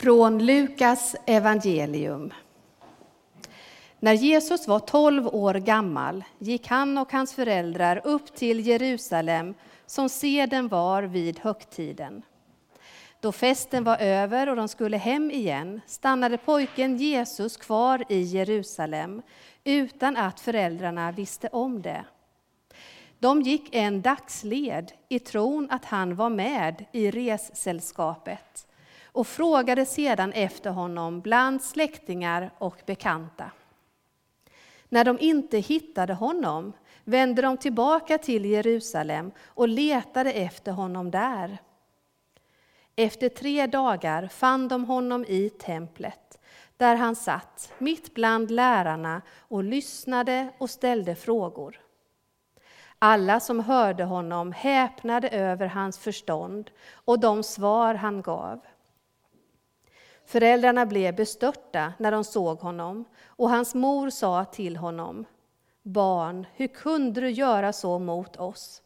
Från Lukas evangelium. När Jesus var tolv år gammal gick han och hans föräldrar upp till Jerusalem som seden var vid högtiden. Då festen var över och de skulle hem igen stannade pojken Jesus kvar i Jerusalem utan att föräldrarna visste om det. De gick en dagsled i tron att han var med i ressällskapet och frågade sedan efter honom bland släktingar och bekanta. När de inte hittade honom vände de tillbaka till Jerusalem och letade efter honom där. Efter tre dagar fann de honom i templet, där han satt mitt bland lärarna och lyssnade och ställde frågor. Alla som hörde honom häpnade över hans förstånd och de svar han gav. Föräldrarna blev bestörta när de såg honom och hans mor sa till honom Barn, hur kunde du göra så mot oss?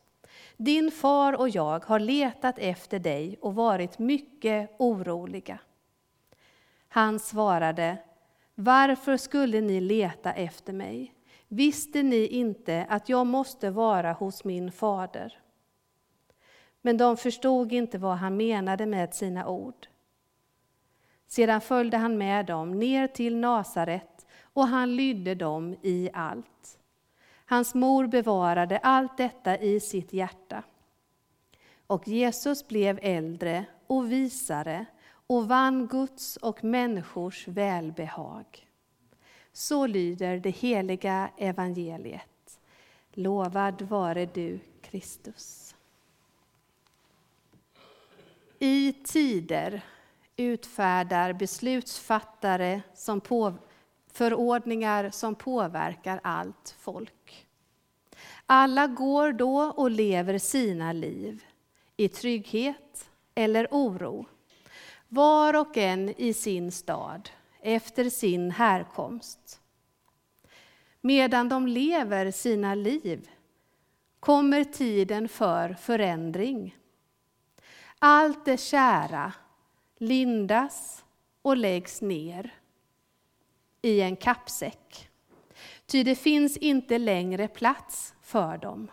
Din far och jag har letat efter dig och varit mycket oroliga. Han svarade Varför skulle ni leta efter mig? Visste ni inte att jag måste vara hos min fader? Men de förstod inte vad han menade med sina ord. Sedan följde han med dem ner till Nasaret och han lydde dem i allt. Hans mor bevarade allt detta i sitt hjärta. Och Jesus blev äldre och visare och vann Guds och människors välbehag. Så lyder det heliga evangeliet. Lovad vare du, Kristus. I tider utfärdar beslutsfattare som på, förordningar som påverkar allt folk. Alla går då och lever sina liv i trygghet eller oro, var och en i sin stad, efter sin härkomst. Medan de lever sina liv kommer tiden för förändring. Allt det kära lindas och läggs ner i en kappsäck. Ty det finns inte längre plats för dem.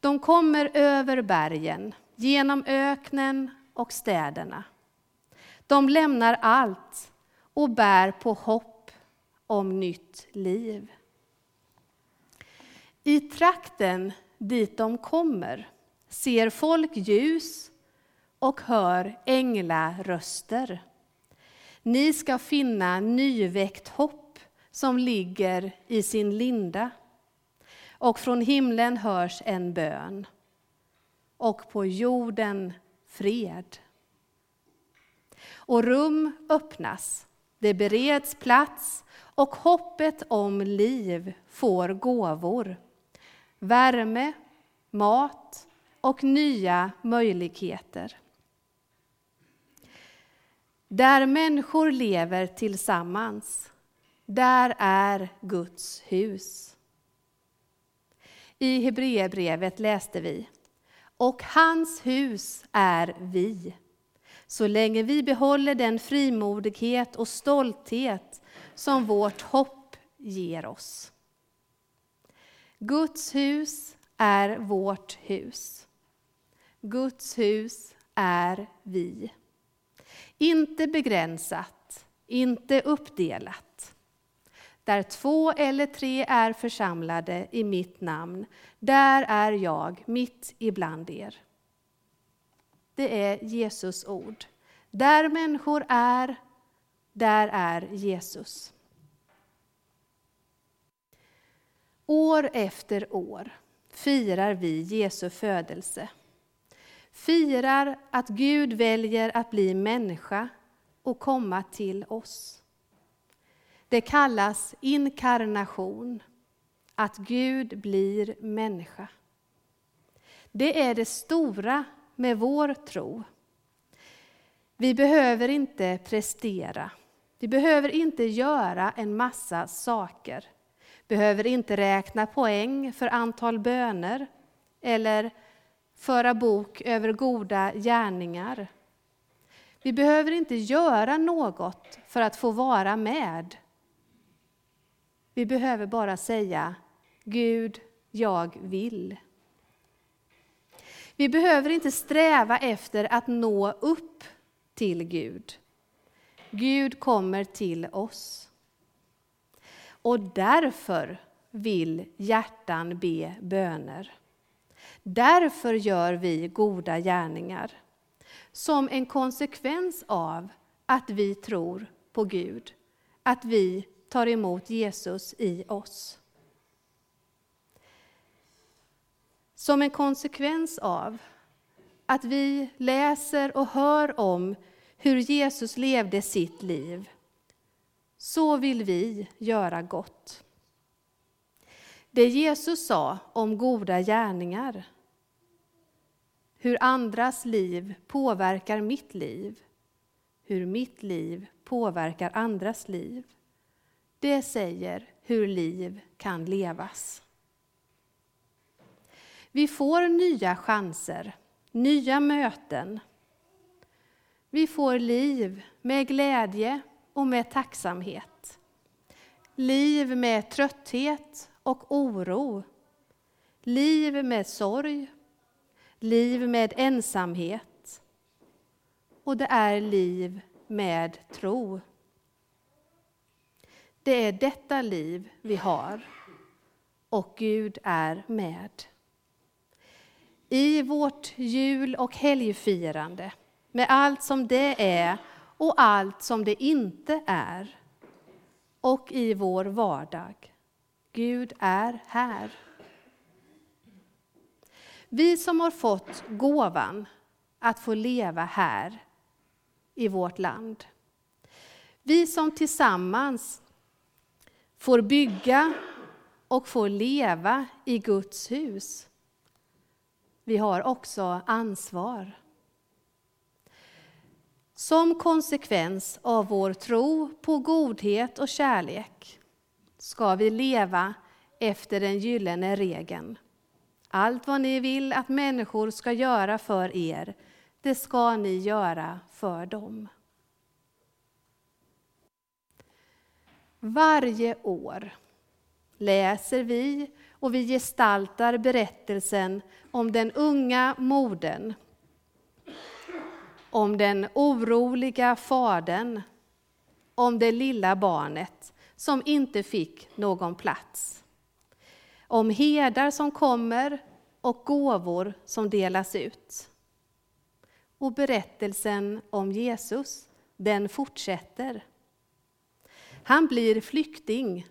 De kommer över bergen, genom öknen och städerna. De lämnar allt och bär på hopp om nytt liv. I trakten dit de kommer ser folk ljus och hör änglaröster. Ni ska finna nyväckt hopp som ligger i sin linda. Och från himlen hörs en bön. Och på jorden fred. Och rum öppnas, det bereds plats och hoppet om liv får gåvor. Värme, mat och nya möjligheter. Där människor lever tillsammans, där är Guds hus. I Hebreerbrevet läste vi och hans hus är vi. Så länge vi behåller den frimodighet och stolthet som vårt hopp ger oss. Guds hus är vårt hus. Guds hus är vi. Inte begränsat, inte uppdelat. Där två eller tre är församlade i mitt namn, där är jag mitt ibland er. Det är Jesus ord. Där människor är, där är Jesus. År efter år firar vi Jesu födelse firar att Gud väljer att bli människa och komma till oss. Det kallas inkarnation, att Gud blir människa. Det är det stora med vår tro. Vi behöver inte prestera. Vi behöver inte göra en massa saker. Behöver inte räkna poäng för antal böner eller föra bok över goda gärningar. Vi behöver inte göra något för att få vara med. Vi behöver bara säga Gud, jag vill. Vi behöver inte sträva efter att nå upp till Gud. Gud kommer till oss. Och därför vill hjärtan be böner. Därför gör vi goda gärningar. Som en konsekvens av att vi tror på Gud, att vi tar emot Jesus i oss. Som en konsekvens av att vi läser och hör om hur Jesus levde sitt liv, så vill vi göra gott. Det Jesus sa om goda gärningar, hur andras liv påverkar mitt liv, hur mitt liv påverkar andras liv, det säger hur liv kan levas. Vi får nya chanser, nya möten. Vi får liv med glädje och med tacksamhet. Liv med trötthet och oro. Liv med sorg. Liv med ensamhet. Och det är liv med tro. Det är detta liv vi har. Och Gud är med. I vårt jul och helgfirande, med allt som det är och allt som det inte är, och i vår vardag. Gud är här. Vi som har fått gåvan att få leva här i vårt land. Vi som tillsammans får bygga och får leva i Guds hus. Vi har också ansvar. Som konsekvens av vår tro på godhet och kärlek ska vi leva efter den gyllene regeln. Allt vad ni vill att människor ska göra för er, det ska ni göra för dem. Varje år läser vi och vi gestaltar berättelsen om den unga modern, om den oroliga fadern, om det lilla barnet som inte fick någon plats. Om herdar som kommer och gåvor som delas ut. Och berättelsen om Jesus, den fortsätter. Han blir flykting.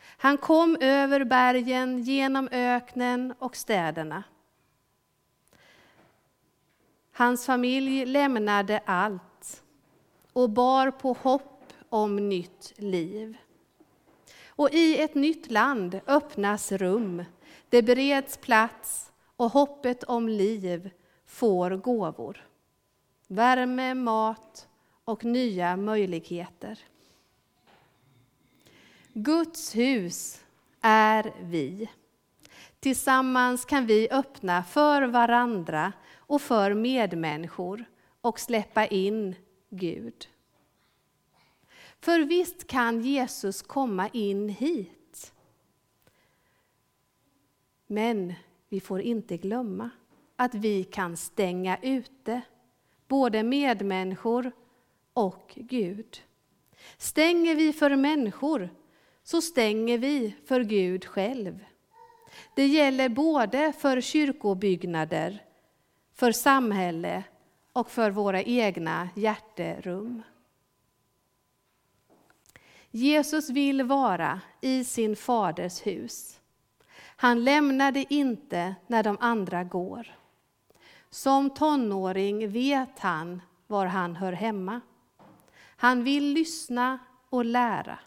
Han kom över bergen, genom öknen och städerna. Hans familj lämnade allt och bar på hopp om nytt liv. Och i ett nytt land öppnas rum, det bereds plats och hoppet om liv får gåvor. Värme, mat och nya möjligheter. Guds hus är vi. Tillsammans kan vi öppna för varandra och för medmänniskor och släppa in Gud. För visst kan Jesus komma in hit. Men vi får inte glömma att vi kan stänga ute både medmänniskor och Gud. Stänger vi för människor så stänger vi för Gud själv. Det gäller både för kyrkobyggnader, för samhälle och för våra egna hjärterum. Jesus vill vara i sin faders hus. Han lämnar det inte när de andra går. Som tonåring vet han var han hör hemma. Han vill lyssna och lära.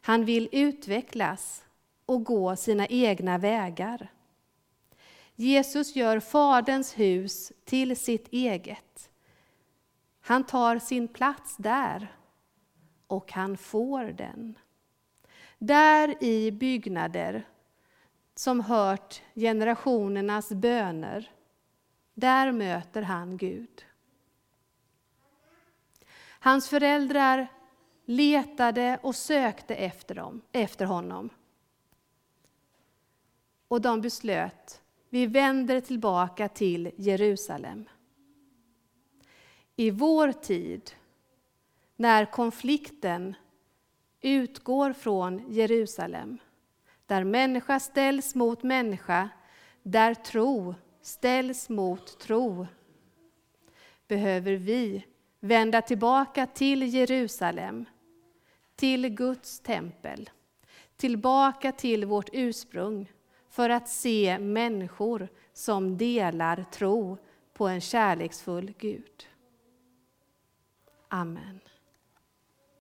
Han vill utvecklas och gå sina egna vägar. Jesus gör Faderns hus till sitt eget. Han tar sin plats där och han får den. Där i byggnader som hört generationernas böner, där möter han Gud. Hans föräldrar letade och sökte efter, dem, efter honom. Och de beslöt, vi vänder tillbaka till Jerusalem. I vår tid, när konflikten utgår från Jerusalem, där människa ställs mot människa, där tro ställs mot tro, behöver vi vända tillbaka till Jerusalem, till Guds tempel, tillbaka till vårt ursprung för att se människor som delar tro på en kärleksfull Gud. Amen.